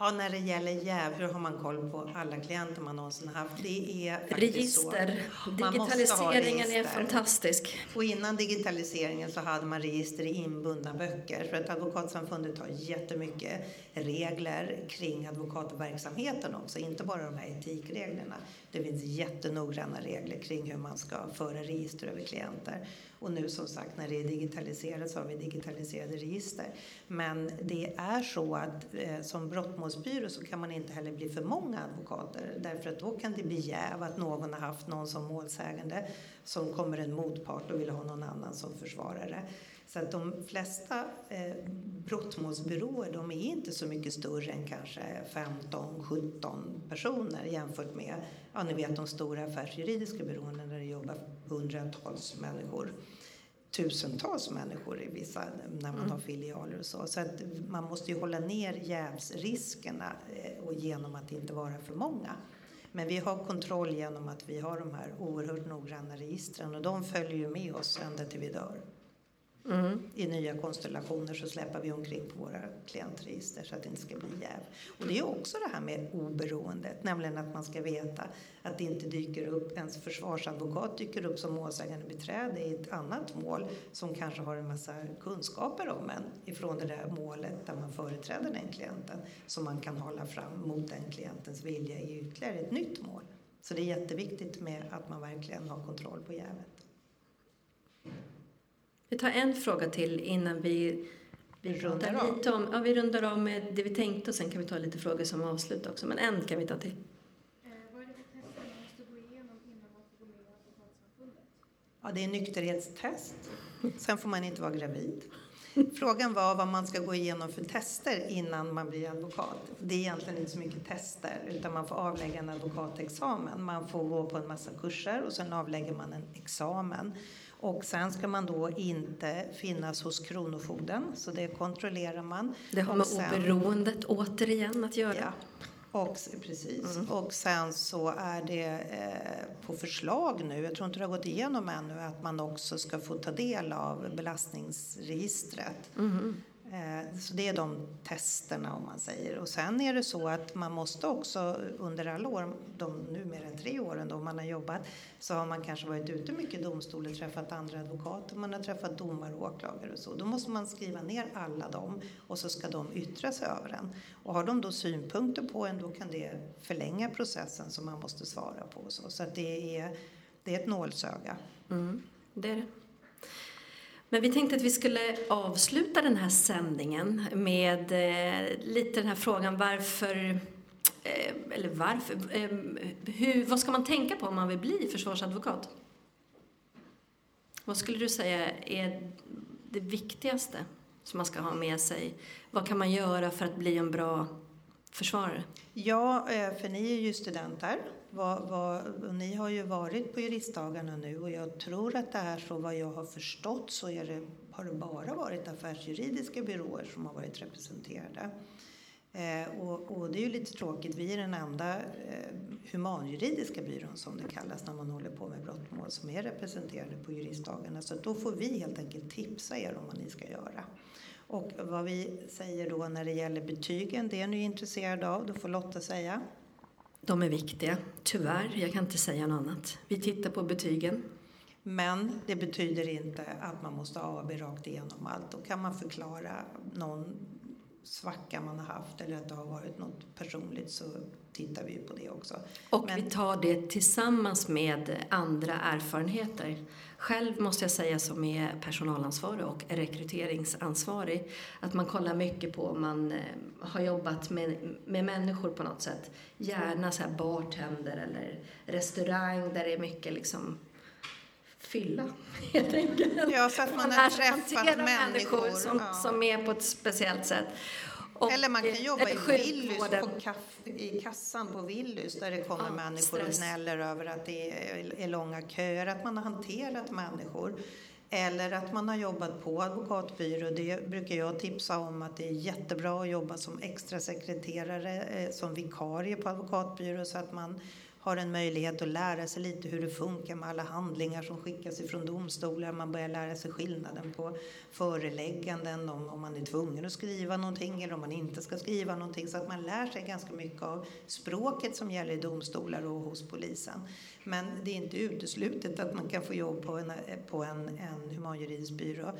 Ja, när det gäller jäv, hur har man koll på alla klienter man någonsin haft? Det är register. Så. Digitaliseringen är fantastisk. Och innan digitaliseringen så hade man register i inbundna böcker. För att Advokatsamfundet har jättemycket regler kring advokatverksamheten också, inte bara de här etikreglerna. Det finns jättenoggranna regler kring hur man ska föra register över klienter. Och nu som sagt när det är digitaliserat så har vi digitaliserade register. Men det är så att eh, som brottmålsbyrå så kan man inte heller bli för många advokater därför att då kan det bli jäv att någon har haft någon som målsägande som kommer en motpart och vill ha någon annan som försvarare. Så att de flesta eh, brottmålsbyråer de är inte så mycket större än kanske 15-17 personer jämfört med ja, ni vet, de stora affärsjuridiska byråerna där det jobbar hundratals människor tusentals människor i vissa, när man mm. har filialer och så. Så att man måste ju hålla ner jävsriskerna eh, och genom att inte vara för många. Men vi har kontroll genom att vi har de här oerhört noggranna registren och de följer ju med oss ända till vi dör. Mm. I nya konstellationer så släpper vi omkring på våra klientregister så att det inte ska bli jäv. Och det är också det här med oberoendet, nämligen att man ska veta att det inte dyker upp, ens försvarsadvokat dyker upp som målsägande beträde i ett annat mål som kanske har en massa kunskaper om en ifrån det där målet där man företräder den klienten som man kan hålla fram mot den klientens vilja i ytterligare ett nytt mål. Så det är jätteviktigt med att man verkligen har kontroll på jävet. Vi tar en fråga till innan vi, vi Rundar av. lite om, ja, vi rundar av med det vi tänkte och sen kan vi ta lite frågor som avslut också. Men en kan vi ta till. Vad är det för tester man måste gå igenom innan man får gå med i Advokatsamfundet? Ja, det är nykterhetstest. Sen får man inte vara gravid. Frågan var vad man ska gå igenom för tester innan man blir advokat. Det är egentligen inte så mycket tester, utan man får avlägga en advokatexamen. Man får gå på en massa kurser och sen avlägger man en examen. Och sen ska man då inte finnas hos Kronofogden, så det kontrollerar man. Det har med sen- oberoendet återigen att göra. Ja, och, precis. Och sen så är det eh, på förslag nu, jag tror inte det har gått igenom ännu, att man också ska få ta del av belastningsregistret. Eh, Eh, så det är de testerna om man säger. Och sen är det så att man måste också under alla år, de nu mer än tre åren då man har jobbat, så har man kanske varit ute mycket i domstol och träffat andra advokater, man har träffat domare och åklagare och så. Då måste man skriva ner alla dem och så ska de yttra sig över en. Och har de då synpunkter på en då kan det förlänga processen som man måste svara på. Så, så att det, är, det är ett nålsöga. Mm, det är det. Men vi tänkte att vi skulle avsluta den här sändningen med eh, lite den här frågan varför, eh, eller varför, eh, hur, vad ska man tänka på om man vill bli försvarsadvokat? Vad skulle du säga är det viktigaste som man ska ha med sig? Vad kan man göra för att bli en bra försvarare? Ja, eh, för ni är ju studenter. Och ni har ju varit på juristdagarna nu och jag tror att det är så vad jag har förstått så är det, har det bara varit affärsjuridiska byråer som har varit representerade. Eh, och, och det är ju lite tråkigt, vi är den enda eh, humanjuridiska byrån som det kallas när man håller på med brottmål som är representerade på juristdagarna. Så då får vi helt enkelt tipsa er om vad ni ska göra. Och vad vi säger då när det gäller betygen, det är ni intresserade av, då får Lotta säga. De är viktiga, tyvärr. Jag kan inte säga något annat. Vi tittar på betygen. Men det betyder inte att man måste ha AB rakt igenom allt. Då kan man förklara någon svacka man har haft eller att det har varit något personligt så tittar vi på det också. Och Men- vi tar det tillsammans med andra erfarenheter. Själv måste jag säga som är personalansvarig och rekryteringsansvarig att man kollar mycket på om man eh, har jobbat med, med människor på något sätt. Gärna så här bartender eller restaurang där det är mycket liksom fylla helt enkelt. Ja, så att man har träffat hantera människor, som, ja. som är på ett speciellt sätt. Och, eller man kan jobba i Willys, sjukvården. på kaff, i kassan på Willys där det kommer Ja, människor och stress. gnäller över att det är, är långa köer, att man har hanterat människor. Eller att man har jobbat på advokatbyrå. Det brukar jag tipsa om att det är jättebra att jobba som extra sekreterare, eh, som vikarie på advokatbyrå så att man har en möjlighet att lära sig lite hur det funkar med alla handlingar som skickas ifrån domstolar. Man börjar lära sig skillnaden på förelägganden, om, om man är tvungen att skriva någonting eller om man inte ska skriva någonting. Så att man lär sig ganska mycket av språket som gäller i domstolar och hos polisen. Men det är inte uteslutet att man kan få jobb på en, på en, en humanjuridisk byrå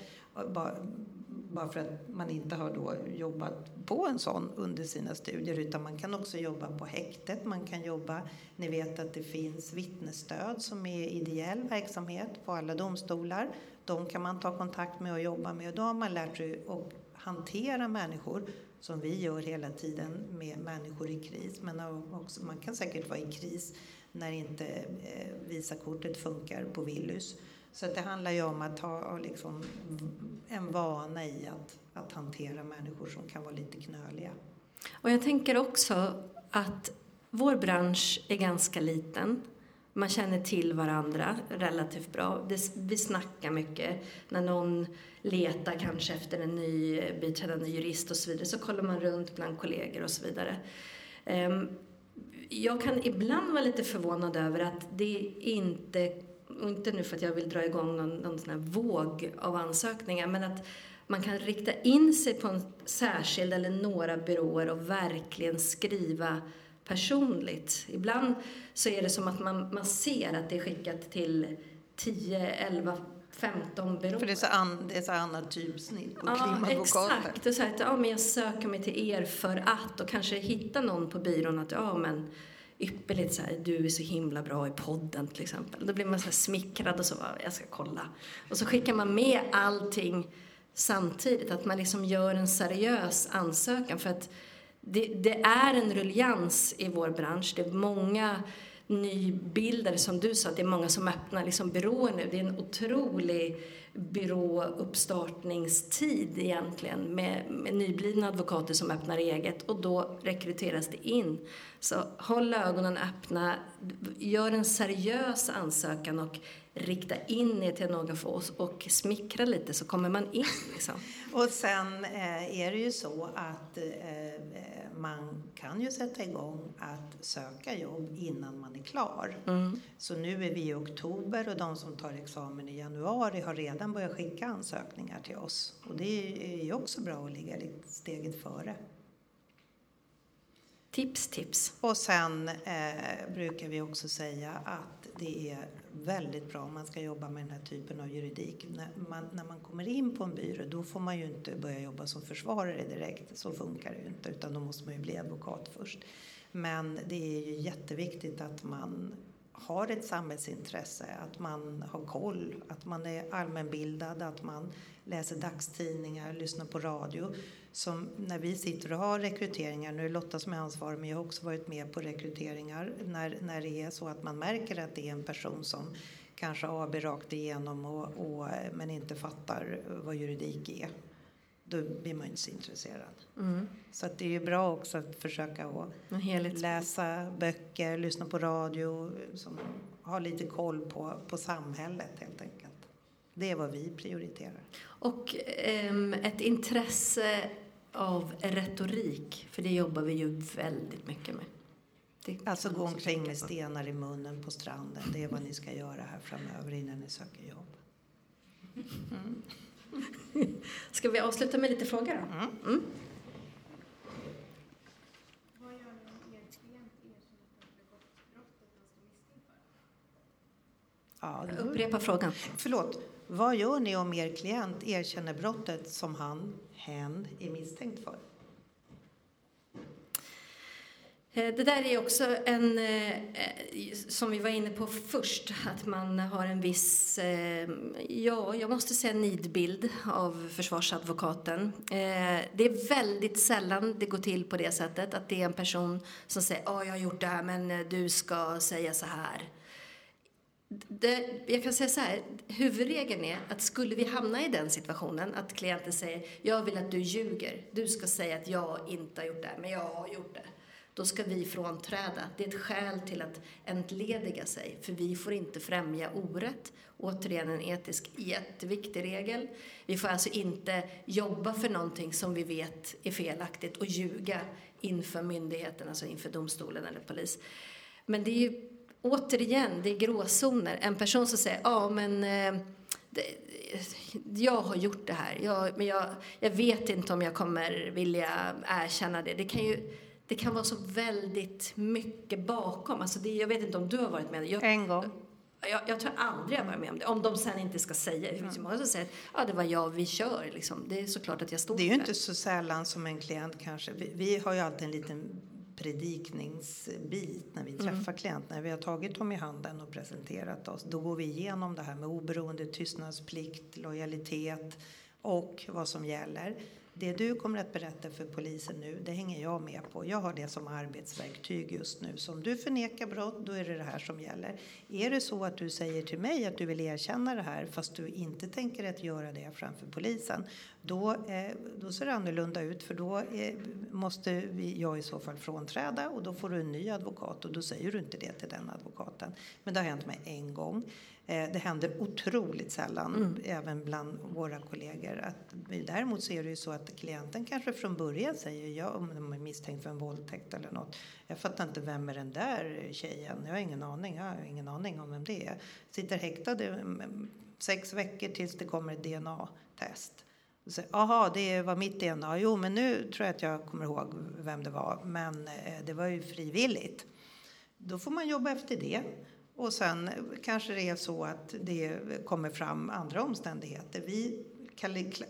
bara, för att man inte har då jobbat på en sån under sina studier utan man kan också jobba på häktet, man kan jobba, ni vet att det finns vittnesstöd som är ideell verksamhet på alla domstolar. De kan man ta kontakt med och jobba med och då har man lärt sig att hantera människor som vi gör hela tiden med människor i kris. Men också, man kan säkert vara i kris när inte eh, Visakortet funkar på Willys. Så att det handlar ju om att ha liksom en vana i att, att hantera människor som kan vara lite knöliga. Och jag tänker också att vår bransch är ganska liten. Man känner till varandra relativt bra. Vi snackar mycket. När någon letar kanske efter en ny biträdande jurist och så vidare så kollar man runt bland kollegor och så vidare. Ehm, jag kan ibland vara lite förvånad över att det inte, och inte nu för att jag vill dra igång någon, någon sån här våg av ansökningar, men att man kan rikta in sig på en särskild eller några byråer och verkligen skriva personligt. Ibland så är det som att man, man ser att det är skickat till 10, 11, 15 byråer. För det är så, an, det är så annat typsnitt på Ja, exakt. Och så här, att, ja, men jag söker mig till er för att och kanske hitta någon på byrån att ja, men ypperligt så här, du är så himla bra i podden till exempel. Då blir man så här smickrad och så, bara, jag ska kolla. Och så skickar man med allting samtidigt, att man liksom gör en seriös ansökan. För att det, det är en ruljans i vår bransch. Det är många nybildade, som du sa, det är många som öppnar liksom byråer nu. Det är en otrolig byråuppstartningstid egentligen med, med nyblivna advokater som öppnar eget och då rekryteras det in. Så håll ögonen öppna, gör en seriös ansökan och rikta in er till någon för oss och smickra lite så kommer man in. Liksom. Och sen eh, är det ju så att eh, man kan ju sätta igång att söka jobb innan man är klar. Mm. Så nu är vi i oktober och de som tar examen i januari har redan börjat skicka ansökningar till oss. Och det är ju också bra att ligga lite steget före. Tips, tips. Och sen eh, brukar vi också säga att det är väldigt bra om man ska jobba med den här typen av juridik. När man, när man kommer in på en byrå då får man ju inte börja jobba som försvarare direkt. Så funkar det ju inte utan då måste man ju bli advokat först. Men det är ju jätteviktigt att man har ett samhällsintresse, att man har koll, att man är allmänbildad, att man läser dagstidningar, lyssnar på radio. Som när vi sitter och har rekryteringar, nu är Lotta som är ansvarig men jag har också varit med på rekryteringar, när, när det är så att man märker att det är en person som kanske AB rakt igenom och, och, men inte fattar vad juridik är. Då blir man inte så intresserad. Mm. Så att det är ju bra också att försöka att läsa böcker, lyssna på radio, som har lite koll på, på samhället helt enkelt. Det är vad vi prioriterar. Och ehm, ett intresse av retorik, för det jobbar vi ju väldigt mycket med. Det Alltså gå omkring med stenar i munnen på stranden. Det är vad ni ska göra här framöver innan ni söker jobb. Ska vi avsluta med lite frågor då? Mm. Mm. Ja, Upprepa frågan. Förlåt. Vad gör ni om er klient erkänner brottet som han, hen, är misstänkt för? Eh, det där är också en, eh, eh, som vi var inne på först, att man har en viss, ja, jag måste säga nidbild av försvarsadvokaten. Det är väldigt sällan det går till på det sättet, att det är en person som säger ja, jag har gjort det här, men du ska säga så här. Det, jag kan säga så här, huvudregeln är att skulle vi hamna i den situationen att klienten säger jag vill att du ljuger, du ska säga att jag inte har gjort det här, men jag har gjort det. Då ska vi frånträda. Det är ett skäl till att entlediga sig, för vi får inte främja orätt. Återigen en etisk jätteviktig regel. Vi får alltså inte jobba för någonting som vi vet är felaktigt och ljuga inför myndigheten, alltså inför domstolen eller polis. Men det är ju återigen, det är gråzoner. En person som säger, ja men eh, det, jag har gjort det här, jag, men jag, jag vet inte om jag kommer vilja erkänna det. Det kan ju det kan vara så väldigt mycket bakom. Alltså det, jag vet inte om du har varit med. Jag, En gång. jag, jag tror aldrig jag varit med om det. Om de sen inte ska säga det. Finns ju många som säger att ja, det var jag, vi kör. Liksom. Det är såklart att jag står Det är ju inte så sällan som en klient kanske, vi, vi har ju alltid en liten predikningsbit när vi träffar klienter. När vi har tagit dem i handen och presenterat oss, då går vi igenom det här med oberoende, tystnadsplikt, lojalitet och vad som gäller. Det du kommer att berätta för polisen nu, det hänger jag med på. Jag har det som arbetsverktyg just nu. Så om du förnekar brott, då är det det här som gäller. Är det så att du säger till mig att du vill erkänna det här fast du inte tänker att göra det framför polisen, då, eh, då ser det annorlunda ut för då eh, måste vi, jag i så fall frånträda och då får du en ny advokat och då säger du inte det till den advokaten. Men det har hänt mig en gång. Eh, det händer otroligt sällan, även bland våra kollegor. Att, däremot så är det ju så att klienten kanske från början säger, ja, om de är misstänkt för en våldtäkt eller något. Jag fattar inte vem är den där tjejen? Jag har ingen aning. Jag har ingen aning om vem det är. Sitter häktad i mm, sex veckor tills det kommer ett DNA-test. Jaha, det var mitt DNA. Jo, men nu tror jag att jag kommer ihåg vem det var. Men eh, det var ju frivilligt. Då får man jobba efter det. Och sen eh, kanske det är så att det kommer fram andra omständigheter. Vi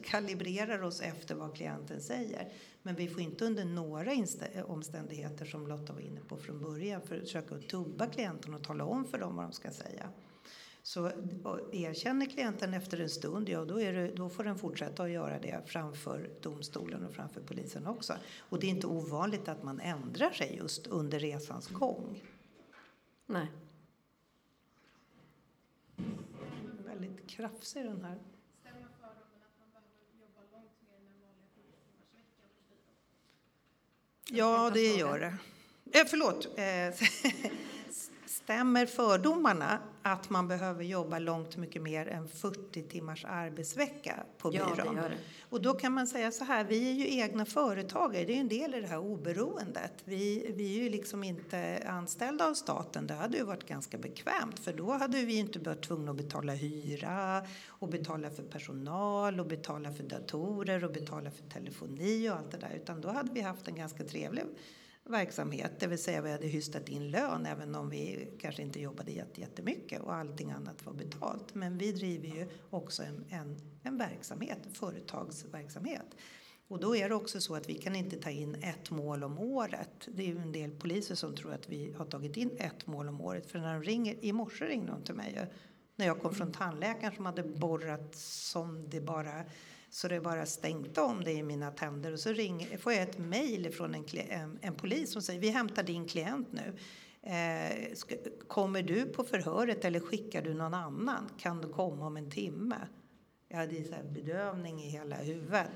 kalibrerar oss efter vad klienten säger. Men vi får inte under några eh, omständigheter, som Lotta var inne på från början, försöka tubba klienten och tala om för dem vad de ska säga. Så erkänner klienten efter en stund, ja då, är det, då får den fortsätta att göra det framför domstolen och framför polisen också. Och det är inte ovanligt att man ändrar sig just under resans gång. Nej. Väldigt krafsig den här. Stämmer fördomen att man behöver jobba långt mer än den vanliga 40-timmarsveckan på byrån? Ja, det gör det. Eh, förlåt. Eh, stämmer fördomarna att man behöver jobba långt mycket mer än 40 timmars arbetsvecka på Ja, byrån? det gör det. Och då kan man säga så här, vi är ju egna företagare, det är ju en del i det här oberoendet. Vi, vi är ju liksom inte anställda av staten, det hade ju varit ganska bekvämt för då hade vi inte varit tvungna att betala hyra och betala för personal och betala för datorer och betala för telefoni och allt det där utan då hade vi haft en ganska trevlig verksamhet, det vill säga vi hade hystat in lön även om vi kanske inte jobbade jättemycket och allting annat var betalt. Men vi driver ju också en, en, en verksamhet, en företagsverksamhet. Och då är det också så att vi kan inte ta in ett mål om året. Det är ju en del poliser som tror att vi har tagit in ett mål om året. För när de ringer, i morse ringde de till mig när jag kom från tandläkaren som hade borrat som det bara så det bara stänkte om det i mina tänder. Och så ringer, får jag ett mejl från en, en, en polis som säger vi hämtar din klient nu. Eh, ska, kommer du på förhöret eller skickar du någon annan? Kan du komma om en timme? Jag hade så här bedövning i hela huvudet.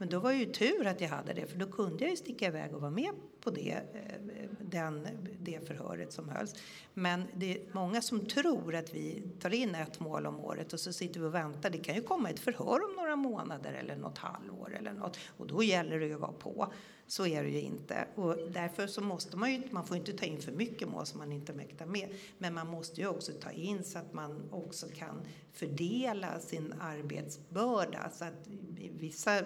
Men då var ju tur att jag hade det, för då kunde jag ju sticka iväg och vara med på det, eh, den, det förhöret som hölls. Men det är många som tror att vi tar in ett mål om året och så sitter vi och väntar. Det kan ju komma ett förhör om några månader eller något halvår eller något och då gäller det ju att vara på. Så är det ju inte. Och därför så måste man ju, man får inte ta in för mycket mål som man inte mäktar med. Men man måste ju också ta in så att man också kan fördela sin arbetsbörda. Så att vissa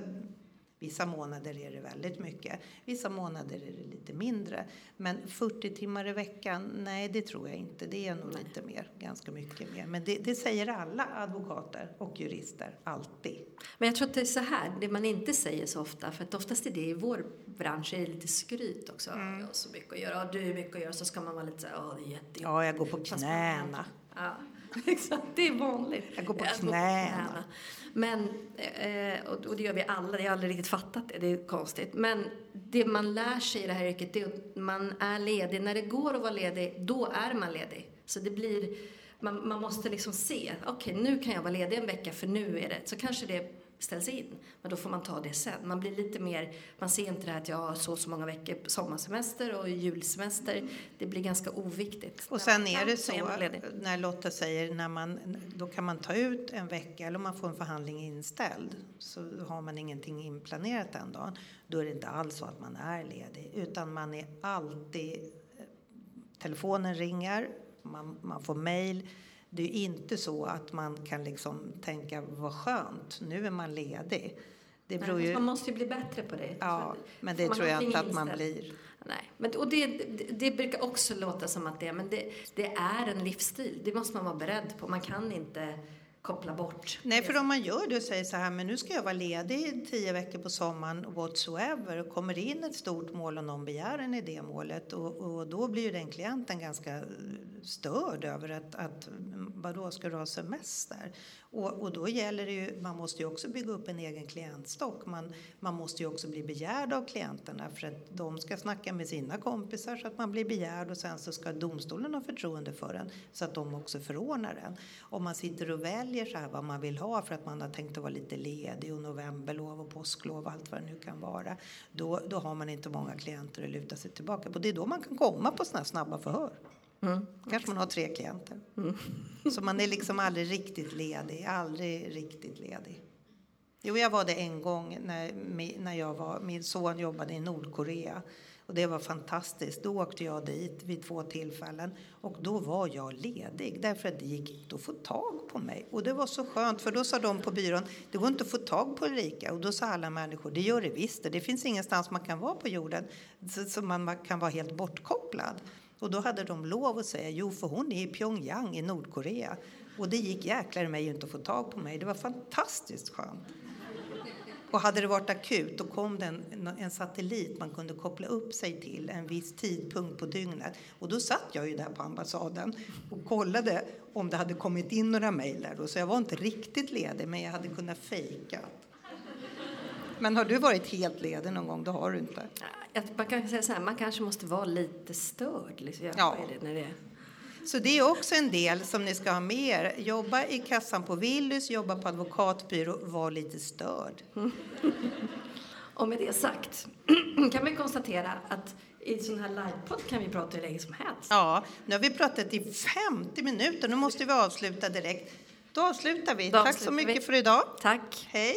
Vissa månader är det väldigt mycket, vissa månader är det lite mindre. Men 40 timmar i veckan, nej det tror jag inte. Det är nog lite mer, ganska mycket mer. Men det, det säger alla advokater och jurister, alltid. Men jag tror att det är så här, det man inte säger så ofta, för att oftast är det i vår bransch är det lite skryt också. Mm. Jag har så mycket att göra, du har mycket att göra, så ska man vara lite så här, ja det är jättejobbigt. Ja, jag går på knäna. Ja, exakt. Det är vanligt. Jag går på knäna. Men, eh, och det gör vi alla, jag har aldrig riktigt fattat det, det är konstigt. Men det man lär sig i det här yrket, det är att man är ledig. När det går att vara ledig, då är man ledig. Så det blir, man, man måste liksom se, okej nu kan jag vara ledig en vecka för nu är det, så kanske det ställs in. Men då får man ta det sen. Man blir lite mer, man ser inte det här att jag har så så många veckor sommarsemester och julsemester. Det blir ganska oviktigt. Och sen är det Så när Lotta säger, när man, då kan man ta ut en vecka eller om man får en förhandling inställd så har man ingenting inplanerat den dagen. Då är det inte alls så att man är ledig utan man är alltid, telefonen ringer, man, man får mejl. Det är inte så att man kan liksom tänka vad skönt, nu är man ledig. Det beror ju, Man måste ju bli bättre på det. ja, men det tror jag inte att man blir. Nej, men, och det, det, det brukar också låta som att det men det, det är en livsstil. Det måste man vara beredd på. Man kan inte koppla bort. Nej, för om man gör det och säger så här, men nu ska jag vara ledig tio veckor på sommaren whatsoever och kommer in ett stort mål och någon begär en i det målet och, och då blir ju den klienten ganska störd över att, att vadå, ska du ha semester? Och, och då gäller det ju, man måste ju också bygga upp en egen klientstock. Man, man måste ju också bli begärd av klienterna för att de ska snacka med sina kompisar så att man blir begärd och sen så ska domstolen ha förtroende för en så att de också förordnar en. Om man sitter och väljer så här vad man vill ha för att man har tänkt att vara lite ledig och novemberlov och påsklov och allt vad det nu kan vara. Då, då har man inte många klienter att luta sig tillbaka på. Det är då man kan komma på sådana här snabba förhör. Mm. Kanske man har tre klienter. Så man är liksom aldrig riktigt ledig, aldrig riktigt ledig. Jo, jag var det en gång när, när jag var, min son jobbade i Nordkorea. Och det var fantastiskt. Då åkte jag dit vid två tillfällen och då var jag ledig därför att det gick inte att få tag på mig. Och det var så skönt för då sa de på byrån, det går inte att få tag på Ulrika. Och då sa alla människor, det gör det visst det. Finns ingenstans man kan vara på jorden så, så man kan vara helt bortkopplad. Och då hade de lov att säga, jo för hon är i Pyongyang i Nordkorea. Och det gick jäklar i mig inte att få tag på mig. Det var fantastiskt skönt. Och hade det varit akut, då kom det en, en satellit man kunde koppla upp sig till en viss tidpunkt på dygnet. Och då satt jag ju där på ambassaden och kollade om det hade kommit in några mejl där då. Så jag var inte riktigt ledig, men jag hade kunnat fejka. Men har du varit helt ledig någon gång? Det har du inte. Man kan säga så här, man kanske måste vara lite störd. Liksom. Ja. det när det är. Så det är också en del som ni ska ha med er. Jobba i kassan på Willys, jobba på advokatbyrå, var lite störd. Och med det sagt kan vi konstatera att i sån här livepodd kan vi prata hur länge som helst. Ja, nu har vi pratat i 50 minuter. Nu måste vi avsluta direkt. Då avslutar vi. Då Tack avslutar så mycket vi. för idag. Tack. Hej!